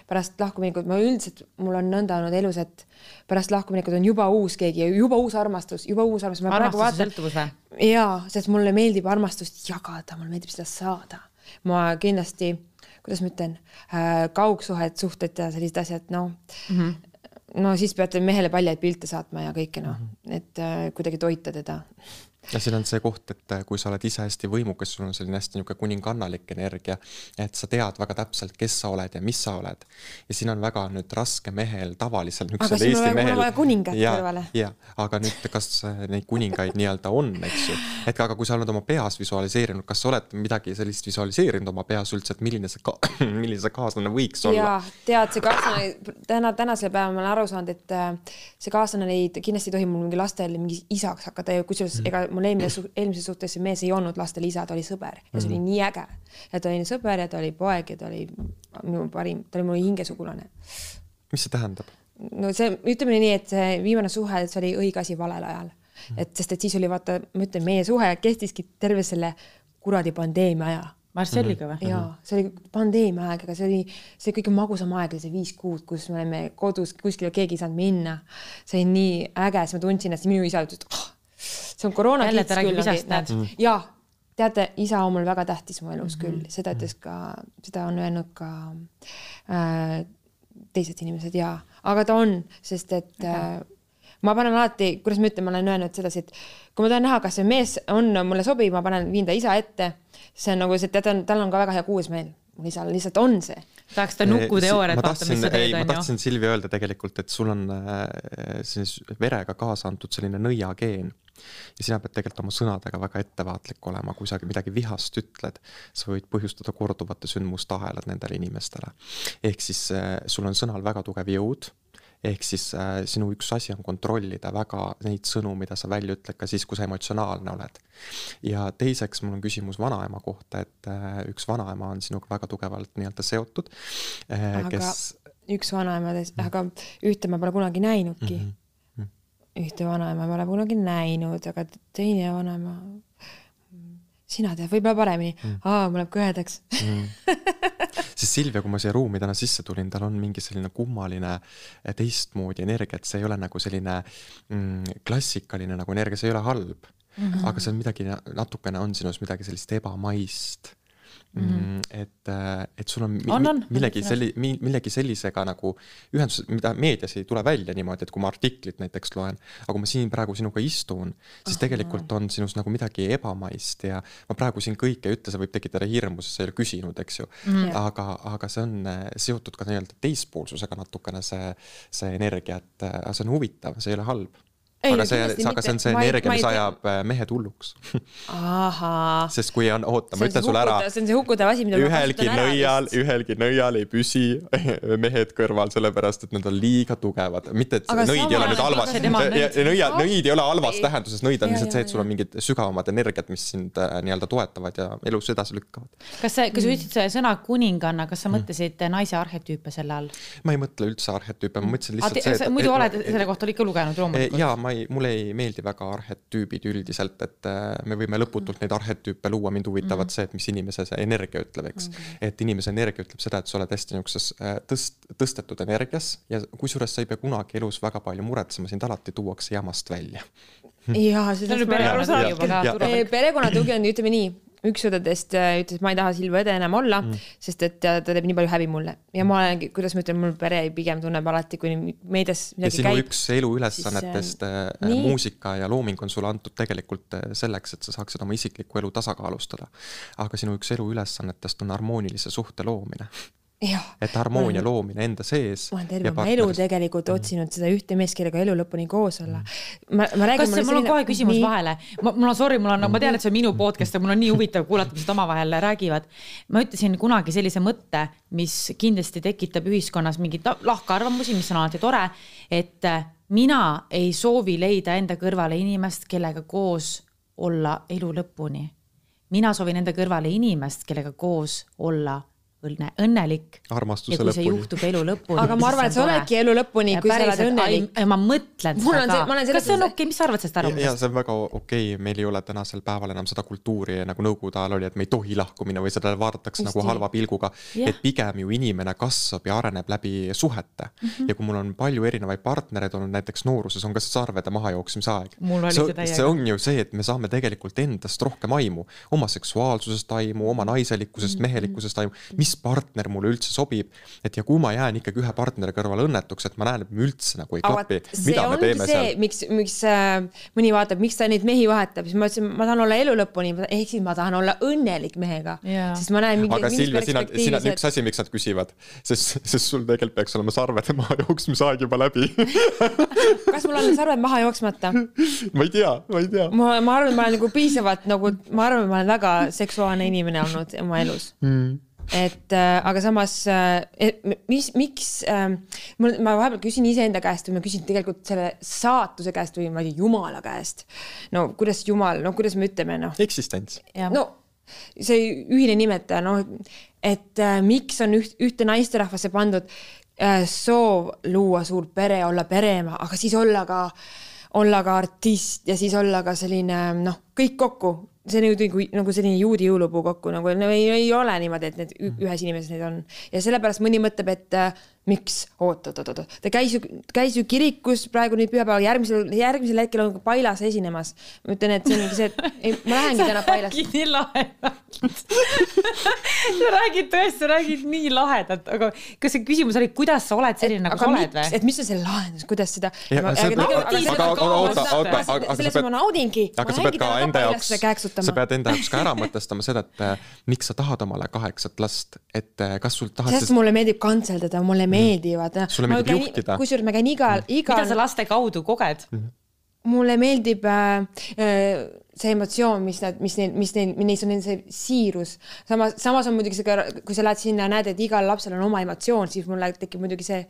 pärast lahkuminekut ma üldiselt, mul on nõnda olnud elus, et pärast lahkuminekut on juba uus keegi, juba uus armastus, juba uus armastus. armastuse sõltuvus või? jaa, sest mulle meeldib armastust jagada, mulle meeldib seda saada. ma kindlasti, kuidas ma ütlen äh,, kaugsuhed, suhted ja sellised asjad, noh mm -hmm. no siis peate mehele paljaid pilte saatma ja kõike noh mm -hmm., et äh, kuidagi toita teda ja siin on see koht, et äh, kui sa oled ise hästi võimukas, sul on selline hästi niisugune kuningannalik energia, et sa tead väga täpselt, kes sa oled ja mis sa oled. ja siin on väga nüüd raske mehel, tavalisel niisugusel Eesti mehel. vaja kuningat kõrvale. ja, aga nüüd, kas äh, neid kuningaid nii-öelda on, eks ju. et aga kui sa oled oma peas visualiseerinud, kas sa oled midagi sellist visualiseerinud oma peas üldse, et milline see ka-, milline see kaaslane võiks olla? jaa, tead, see kaaslane, täna, tänasel päeval ma olen aru saanud, et äh, see kaaslane ei, kindlasti ei tohi mul mingi lastele mingi isaks hakata ja kusjuures mm. ega mul eelmine su-, eelmises suhtes see mees ei olnud lastele isa, ta oli sõber ja see mm -hmm. oli mhm. nii äge. ja ta oli sõber ja ta oli poeg ja ta oli minu parim, ta oli mu hingesugulane. mis see tähendab? no see, ütleme nii, et see viimane suhe, see oli õige asi valel ajal mm. -hmm. et sest, et siis oli vaata, ma ütlen, meie suhe kestiski terve selle kuradi pandeemia aja Marcelliga või? jaa, see oli pandeemia aeg, aga see oli, see kõige magusam aeg oli see viis kuud, kus me olime kodus, kuskile keegi ei saanud minna. see oli nii äge, siis ma tundsin, et minu isa ütles, et oh, see on koroona jälle ta räägib isast, näed. Mm.. jaa, teate, isa on mul väga tähtis mu elus mm -hmm. küll, seda ütles ka, seda on öelnud ka äh, teised inimesed ja, aga ta on, sest et okay. äh, ma panen alati, kuidas ma ütlen, ma olen öelnud sedasi, et kui ma tahan näha, kas see mees on mulle sobiv, ma panen, viin ta isa ette. see on nagu see, tead, tal on ka väga hea kuulmismeel, mul isal lihtsalt on see tahaks ta nukuteooriat vaata, mis sa teed, on ju. ma tahtsin Silvi öelda tegelikult, et sul on äh, siis verega kaasa antud selline nõiageen ja sina pead tegelikult oma sõnadega väga ettevaatlik olema, kui sa midagi vihast ütled, sa võid põhjustada korduvate sündmuste ahelad nendele inimestele. ehk siis äh, sul on sõnal väga tugev jõud ehk siis äh, sinu üks asi on kontrollida väga neid sõnu, mida sa välja ütled ka siis, kui sa emotsionaalne oled. ja teiseks mul on küsimus vanaema kohta, et äh, üks vanaema on sinuga väga tugevalt nii-öelda seotud äh,, kes. üks vanaemadest mm, -hmm. aga ühte ma pole kunagi näinudki mm. -hmm. ühte vanaema ma pole kunagi näinud, aga teine vanaema sina tead võib-olla paremini mm., aa, mul läheb kõhedaks mm. siis Silvia, kui ma siia ruumi täna sisse tulin, tal on mingi selline kummaline eh, teistmoodi energia, et see ei ole nagu selline mm, klassikaline nagu energia, see ei ole halb mm. -hmm. aga see on midagi, natukene on sinus midagi sellist ebamaist Mm -hmm. et, äh, et sul on, on, on millegi selli-, millegi sellisega nagu ühendused, mida meedias ei tule välja niimoodi, et kui ma artiklit näiteks loen, aga kui ma siin praegu sinuga istun, siis Aha. tegelikult on sinus nagu midagi ebamaist ja ma praegu siin kõike ei ütle, see võib tekitada hirmu, sest sa ei ole küsinud, eks ju mm. -hmm. aga, aga see on äh, seotud ka nii-öelda teispoolsusega natukene see, see energia, et äh, see on huvitav, see ei ole halb aga see, aga see on see energia, mis ajab äh, mehed hulluks sest kui on, oota, ma ütlen sulle ära. see on see hukutav asi, mida ühelgi nõial, ühelgi nõial ei püsi mehed kõrval, sellepärast et nad on liiga tugevad, mitte et aga nõid ei ole nüüd halvas, nõia, nõid ei ole halvas tähenduses, nõid on lihtsalt see, et sul on mingid sügavamad energiat, mis sind äh, nii-öelda toetavad ja elus edasi lükkavad. kas sa, kui sa ütlesid sõna kuninganna, kas sa mm. mõtlesid naise arhetüüpe selle all? ma ei mõtle üldse arhetüüpe, ma mõtlesin lihtsalt see, muidu oled selle kohta ikka lugenud loomulikult? jaa, ma ma ei, mulle ei meeldi väga arhetüübid üldiselt, et äh, me võime lõputult neid arhetüüpe luua, mind huvitavad mm -hmm. see, et mis inimese see energia ütleb, eks mm. -hmm. et inimese energia ütleb seda, et sa oled hästi niisuguses äh, tõst-, tõstetud energias ja kusjuures sa ei pea kunagi elus väga palju muretsema, sind alati tuuakse jamast välja. jaa, seda on päris arusaadav. perekonnatugi on, ütleme nii üks õdedest äh, ütles, et ma ei taha Silva õde enam olla mm., sest et ta, ta teeb nii palju häbi mulle ja ma olengi, kuidas ma ütlen, mul pere pigem tunneb alati, kui meedias midagi ja sinu käib. üks eluülesannetest siis, äh, äh muusika ja looming on sulle antud tegelikult äh, selleks, et sa saaksid oma isiklikku elu tasakaalustada. aga sinu üks eluülesannetest on harmoonilise suhte loomine et harmoonia olen, loomine enda sees. ma olen terve oma elu tegelikult mm -hmm. otsinud seda ühte meest, kellega elu lõpuni koos olla. Mhm. ma, ma räägin. kas see, mul on kohe küsimus nii... vahele, ma, mul on sorry, mul on, ma tean, et see on minu podcast, aga mul on nii huvitav kuulata, mis nad omavahel räägivad. ma ütlesin kunagi sellise mõtte, mis kindlasti tekitab ühiskonnas mingeid lahkarvamusi, mis on alati tore, et mina ei soovi leida enda kõrvale inimest, kellega koos olla elu lõpuni. mina soovin enda kõrvale inimest, kellega koos olla õnne, õnnelik. armastuse lõpuni. ja kui see juhtub elu lõpuni. aga ma arvan, et sa oledki elu lõpuni, kui sa oled õnnelik. ma mõtlen seda ka. kas see on okei okay,, mis sa arvad sellest arvamusest? ja see on väga okei okay., meil ei ole tänasel päeval enam seda kultuuri nagu nõukogude ajal oli, et me ei tohi lahku minna või seda vaadatakse nagu halva pilguga. et pigem ju inimene kasvab ja areneb läbi suhete mm. -hmm. ja kui mul on palju erinevaid partnereid olnud, näiteks nooruses on ka see sarvede mahajooksmise aeg. see, see on ju see, et me saame tegelikult endast rohkem aimu, oma seksuaalsusest aimu, oma naiselikkusest mm, -hmm. mehelikkusest aimu, mis mis partner mulle üldse sobib. et ja kui ma jään ikkagi ühe partneri kõrval õnnetuks, et ma näen, et me üldse nagu ei klapi, mida me teeme see, miks, miks äh, mõni vaatab, miks ta neid mehi vahetab, siis ma ütlesin, ma tahan olla elu lõpuni, ehk siis ma tahan olla õnnelik mehega yeah.. sest ma näen mingi. aga Silvia, sina, sina, üks asi, miks nad küsivad, sest, sest sul tegelikult peaks olema sarvede maha jooksmise aeg juba läbi kas mul on sarved maha jooksmata? ma ei tea, ma ei tea. ma, ma arvan, et ma olen nagu piisavalt nagu, ma arvan, et ma olen väga seksuaalne inimene olnud oma elus mm et äh, aga samas äh, mis, miks äh, mul, ma vahepeal küsin iseenda käest või ma küsin tegelikult selle saatuse käest või ma ei tea, jumala käest. no kuidas jumal, no kuidas me ütleme, noh. eksistents. no see ühine nimetaja, noh, et äh, miks on üht, ühte naisterahvasse pandud äh, soov luua suur pere, olla pereema, aga siis olla ka olla ka artist ja siis olla ka selline noh, kõik kokku, see nüüd nagu, nagu selline juudi jõulupuu kokku nagu no ei, ei ole niimoodi, et need ühes inimeses neid on. Ja sellepärast mõni mõtleb, et miks? oot, oot, oot, oot, ta käis ju, käis ju kirikus praegu nüüd pühapäeval, järgmisel, järgmisel hetkel on Pailas esinemas. ma ütlen, et see ongi see, et ei, ma lähengi täna Pailasse. nii lahedalt sa räägid tõesti, sa räägid nii lahedalt, aga kas see küsimus oli, kuidas sa oled selline, nagu sa oled või? et mis on selle lahendus, kuidas seda. See- aga- sa pead- aga sa pead ka enda jaoks, sa pead enda jaoks ka ära mõtestama seda, et eh, miks sa tahad omale kaheksat last, et eh, kas sul tahad sest mulle meeldib kantseldada, mulle meeldivad. Mhm. Sulle meeldib juhtida. kusjuures ma käin igal, mida igal sa laste kaudu koged? mulle meeldib äh, äh, see emotsioon, mis nad, mis neil, mis neil, neis on see siirus. samas, samas on muidugi see ka, kui sa lähed sinna, näed, et igal lapsel on oma emotsioon, siis mulle tekib muidugi see,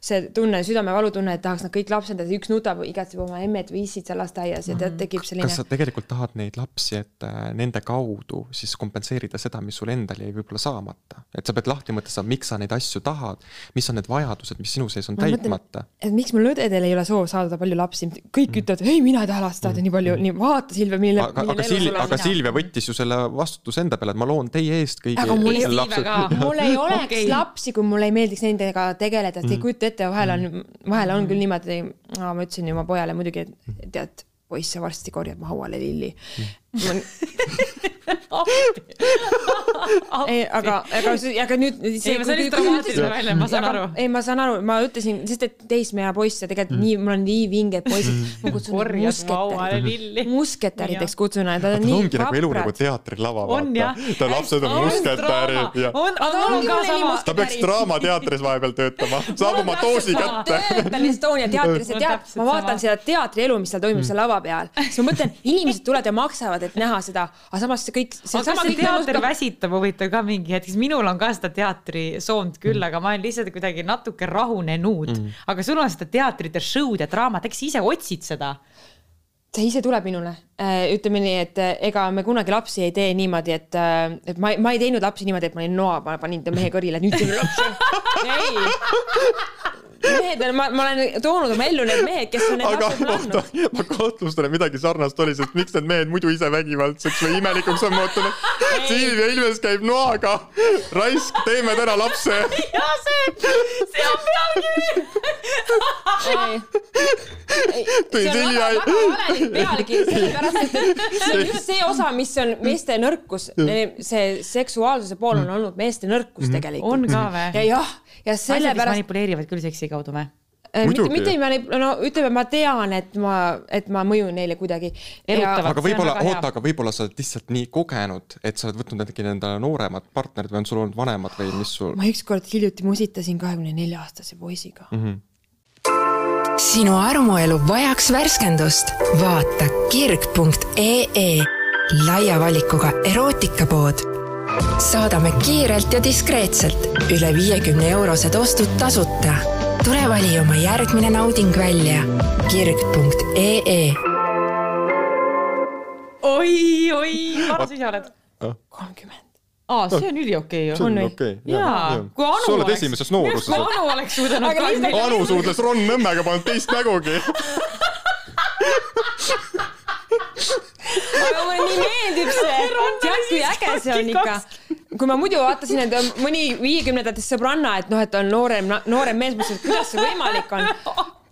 see tunne, südamevalutunne, et tahaks nad kõik lapsendada, üks nutab, igatseb oma emmet või issit seal lasteaias ja tead, tekib selline. kas sa tegelikult tahad neid lapsi, et äh, nende kaudu siis kompenseerida seda, mis sul endal jäi võib-olla saamata? et sa pead lahti mõtestama, miks sa neid asju tahad, mis on need vajadused, mis sinu sees on Ma täitmata? et miks mul õdedel ei ole soov saada palju lapsi, kõik ütlevad, ei, mina ei taha last saada nii palju, nii vaata Silvia, mille. aga, aga Silvia, aga Silvia võttis ju selle vastutuse enda peale, et ma loon teie eest kõigi Aga mul ei- mul ei oleks okay. lapsi, kui mulle ei meeldiks nendega tegeleda, et ei kujuta ette, vahel on, vahel on küll niimoodi, ma ütlesin ju oma pojale muidugi, et tead, poiss, sa varsti korjad mu hauale lilli. ei, aga, aga, aga nüüd. ei, ma oli dramaatiline välja, ma saan aru. ei, ma saan aru, ma ütlesin, sest et teismeeane poiss ja tegelikult mm. nii, mul on nii vinged poisid. ma kutsun neid musketärid, musketärideks kutsun neid, nad on ta nii ongi nagu elu nagu vaprad. teatrilava, vaata. ta lapsed on musketärid ja ta peaks Draamateatris vahepeal töötama, saab oma doosi kätte. töötan Estonia teatris ja tead, ma vaatan seda teatrielu, mis seal toimub seal lava peal, siis ma mõtlen, inimesed tulevad ja maksavad, et näha seda, aga samas see kõik. Aga kas see teater väsitab huvitav ka mingi hetk, sest minul on ka seda teatrisoont küll, aga ma olen lihtsalt kuidagi natuke rahunenud mm.. aga sul on seda teatrit ja show'd ja draamat, eks sa ise otsid seda? see ise tuleb minule, ütleme nii, et äh, ega me kunagi lapsi ei tee niimoodi, et, et ma, ma ei teinud lapsi niimoodi, et ma olin noa, ma panin ta mehe kõrile, nüüd teeme lapsi. ei, mehed, ma, ma olen toonud oma ellu need mehed, kes on aga oota ma kahtlustan, et midagi sarnast oli, sest miks need mehed muidu ise vägivaldseks või imelikuks on muutunud. Silvia Ilves käib noaga, raisk, teeme täna lapse. ja see, see on pealkiri. Tõi Silvia väga, valelik pealkiri, sellepärast et see on just see osa, mis on meeste nõrkus, see seksuaalsuse pool on olnud meeste nõrkus tegelikult. on ka või? ja jah, ja sellepärast, manipuleerivad küll seksi kaudu või? mitte, Muidugi. mitte ei manip-, no ütleme, ma tean, et ma, et ma mõjun neile kuidagi. Erutavalt. aga võib-olla, oota, aga võib-olla sa oled lihtsalt nii kogenud, et sa oled võtnud äkki endale nooremad partnerid või on sul olnud vanemad või mis sul? ma ükskord hiljuti musitasin kahekümne nelja aastase poisiga mm. -hmm. Sinu armuelu vajaks värskendust? vaata kirg.ee laia valikuga erootikapood. saadame kiirelt ja diskreetselt üle viiekümne eurosed ostud tasuta. tule vali oma järgmine nauding välja kirg.ee oi, oi, vana sa ise oled? kolmkümmend. aa, see on üliokei ju. see on okei. jaa, kui Anu sa oled oleks, esimeses nooruses kui. Anu oleks suudanud ka lihtsalt- Anu suudles Ron Nõmmega, polnud teist nägugi. aga mulle nii meeldib see, tead kui äge see on ikka. kui ma muidu vaatasin, et on mõni viiekümnendates sõbranna, et noh, et on noorem, noorem mees, mõtlesin, et kuidas see võimalik on.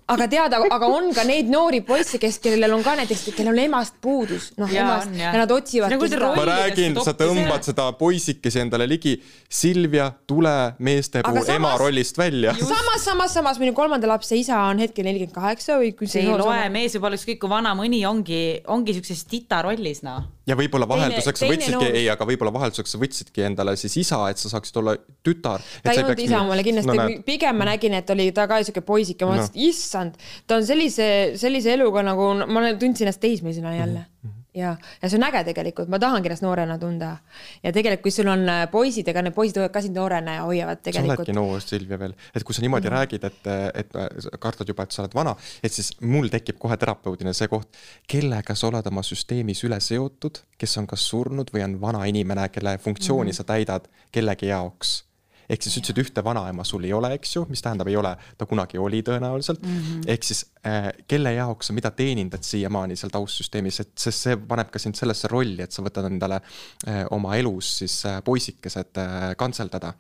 Aga tead, aga on ka neid noori poisse, kes, kellel on ka näiteks, kellel on emast puudus, noh emast on, jah. ja nad otsivad ma räägin, sa tõmbad ära. seda poisikesi endale ligi. Silvia, tule meeste Aga puhul samas- ema rollist välja. samas, samas, samas minu kolmanda lapse isa on hetkel nelikümmend kaheksa või kui see ei loe, mees võib olla ükskõik kui vana, mõni ongi, ongi siukses tita rollis noh. Ja võib-olla vahelduseks sa teine võtsidki, ei, aga võib-olla vahelduseks võtsidki endale siis isa, et sa saaksid olla tütar. ta ei olnud isa mulle kindlasti no,, pigem ma nägin, et oli ta ka siuke poisike, ma mõtlesin, et issand, ta on sellise, sellise eluga nagu ma tundsin ennast teismelisena jälle. Mhm, ja, ja see on äge tegelikult, ma tahangi ennast noorena tunda ja tegelikult, kui sul on äh, poisid, ega need poisid hoiavad ka sind noorena ja hoiavad sa tegelikult oledki. noor, Silvia veel, et kui sa niimoodi mm -hmm. räägid, et, et sa kardad juba, et sa oled vana, et siis mul tekib kohe terapeudina see koht, kellega sa oled oma süsteemis üle seotud, kes on kas surnud või on vana inimene, kelle funktsiooni mm -hmm. sa täidad kellegi jaoks ehk siis ütlesid ühte vanaema sul ei ole, eks ju, mis tähendab, ei ole, ta kunagi oli tõenäoliselt mm -hmm.. ehk siis äh, kelle jaoks sa mida teenindad siiamaani seal taustsüsteemis, et sest see paneb ka sind sellesse rolli, et sa võtad endale äh, oma elus siis äh, poisikesed äh, kantseldada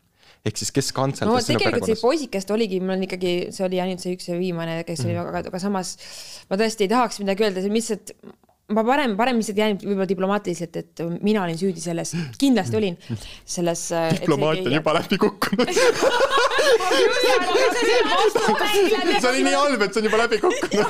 ehk siis kes no kantseldas sinu tegelikult see perekonnas? poisikest oligi, mul on ikkagi, see oli ainult see üks ja viimane, kes oli väga, aga samas ma tõesti ei tahaks midagi öelda, see lihtsalt ma parem, parem lihtsalt jään võib-olla diplomaatiliselt, et mina olin süüdi selles, kindlasti olin selles. diplomaatia on juba läbi kukkunud. see oli nii halb, et see on juba läbi kukkunud.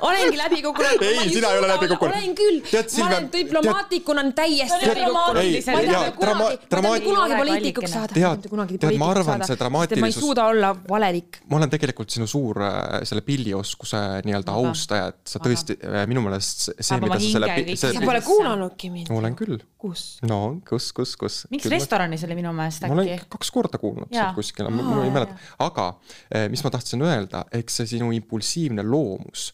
olengi, läbi kukkunud. Ei, sina ei ole läbi kukkunud. olen küll, ma olen diplomaatikuna täiesti läbi kukkunud. Ma ei taha kunagi, ma ei taha dramaati- kunagi poliitikuks saada. Tead- tead, ma arvan, see ma ei dramaatilisus- suuda olla valelik. ma olen tegelikult sinu suur äh, selle pillioskuse nii-öelda austaja, et sa tõesti äh, minu meelest see, mida ma sa selle sa pole kuulanudki mind. olen küll. kus? no kus, kus, kus. miks restoranis oli minu meelest ma olen äkki? kaks korda kuulnud sealt kuskil, ma ei mäleta, aga eh, mis ma tahtsin öelda, eks see sinu impulsiivne loomus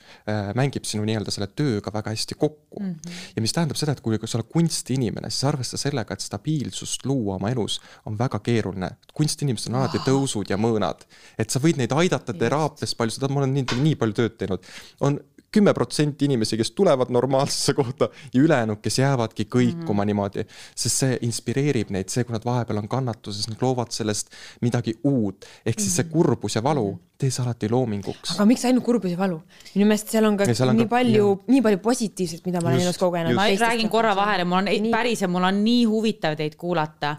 mängib sinu nii-öelda selle tööga väga hästi kokku. Mm. -hmm. ja mis tähendab seda, et kui sa oled kunstiinimene, siis arvesta sellega, et stabiilsust luua oma elus on väga keeruline. kunstinimesed on alati tõusud ja mõõnad, et sa võid neid aidata teraapias palju, seda ma olen nii, nii palju tööd teinud, on kümme protsenti inimesi, kes tulevad normaalsesse kohta ja ülejäänud, kes jäävadki kõikuma mm niimoodi, sest see inspireerib neid, see, kui nad vahepeal on kannatuses, nad loovad sellest midagi uut, ehk siis see kurbus ja valu, tee see alati loominguks. aga miks ainult kurbus ja valu? minu meelest seal on ka seal on nii ka- palju, nii palju positiivset, mida ma olen elus kogenud. ma räägin korra vahele, mul on Nii. päriselt, mul on nii huvitav teid kuulata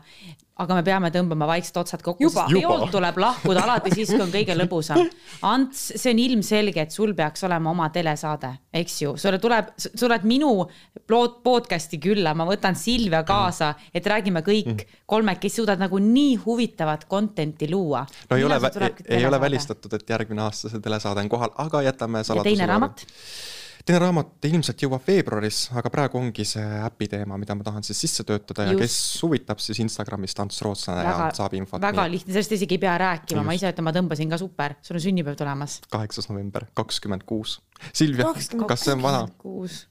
aga me peame tõmbama vaikselt otsad kokku, Juba. sest peolt tuleb lahkuda alati siis, kui on kõige lõbusam. Ants, see on ilmselge, et sul peaks olema oma telesaade, eks ju, sulle tuleb, sa oled minu podcast'i külla, ma võtan Silvia kaasa, et räägime kõik kolmekesi suudad nagu nii huvitavat content'i luua. no ei ole, ei ole. välistatud, et järgmine aasta see telesaade on kohal, aga jätame saladuse teine raamat? teine raamat ilmselt jõuab veebruaris, aga praegu ongi see äpi teema, mida ma tahan siis sisse töötada ja Just. kes huvitab, siis Instagramis Ants Rootslane ja saab, infot. väga lihtne, sellest isegi ei pea rääkima, ma ise ütlen, ma tõmbasin ka super, sul on sünnipäev tulemas. kaheksas november, kakskümmend kuus. Silvia, 26. kas see on vana? kuus.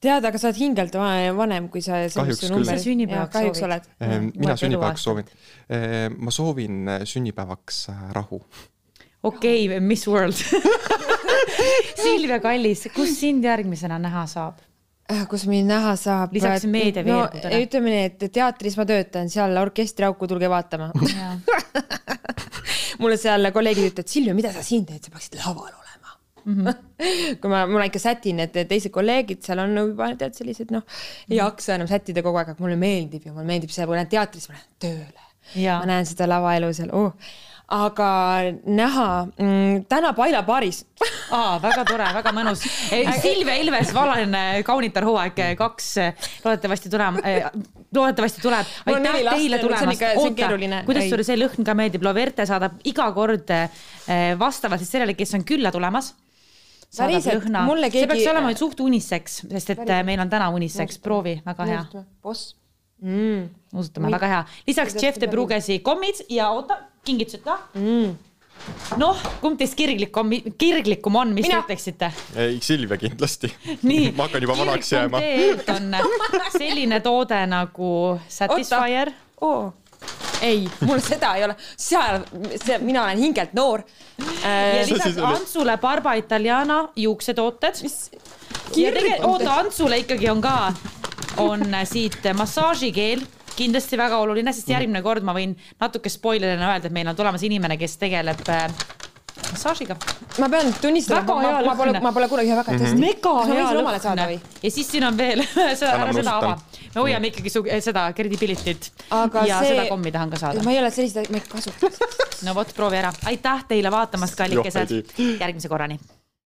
tead, aga sa oled hingelt va- vanem, kui sa. Kahjuks küll. Sünnipäevaks soovid? Ehm, mina sünnipäevaks soovin eluaastad., ma soovin sünnipäevaks äh, rahu. Okei okay,, Miss World. Silvia Kallis, kus sind järgmisena näha saab? Äh, kus mind näha saab? Lisaks meediaveergudele. no ütleme nii, et teatris ma töötan, seal orkestriauku, tulge vaatama. mulle seal kolleegid ütlevad, Silvia, mida sa siin teed, sa peaksid laval olema mm. -hmm. kui ma, ma ikka sätin, et teised kolleegid seal on juba tead sellised noh, ei jaksa enam sättida kogu aeg, aga mulle meeldib ja mulle meeldib see, kui lähen teatrisse, ma lähen tööle. Ma näen seda lavaelu seal oh., aga näha mm, täna Paila baaris aa, väga tore, väga mõnus. Silvia Ilves, Valane kaunitar hooaeg kaks, loodetavasti tuleb, loodetavasti tuleb. Aitäh teile see tulemast see keeruline. kuidas sulle see lõhn ka meeldib, Loverte saadab iga kord eh, vastavalt siis sellele, kes on külla tulemas. Päriselt, mulle see keegi- peaks olema nüüd suht uniseks, sest et eh, meil on täna uniseks, proovi, väga hea. boss mm.. nuusutame, väga hea. lisaks Jeff de Brugesi kommid ja oota, kingitused ka mm.. noh, kumb teist kirglik on, kirglikum on, mis Mina. te ütleksite? ei, Silvia kindlasti ma hakkan juba vanaks jääma. on selline toode nagu Satisfyer. oo, ei, mul seda ei ole, seal, see, mina olen hingelt noor ja äh,. Asi lisaks? Antsule Barba Italiana juuksetooted. ja tegelikult, oota, Antsule ikkagi on ka, on siit massaažikeel kindlasti väga oluline, sest järgmine kord ma võin natuke spoilerina öelda, et meil on tulemas inimene, kes tegeleb äh, massaažiga. ma pean tunnistama, ma, ma, ma pole ma pole kunagi väga tõesti. mega kas ma hea võin omale saada lõhn või?. ja siis siin on veel, seda, ära seda ava me hoiame ikkagi su seda credibility't ja see. seda kommi tahan ka saada. ma ei ole selliseid, ma ei kasuta. no vot, proovi ära. aitäh teile vaatamast, kallikesed järgmise korrani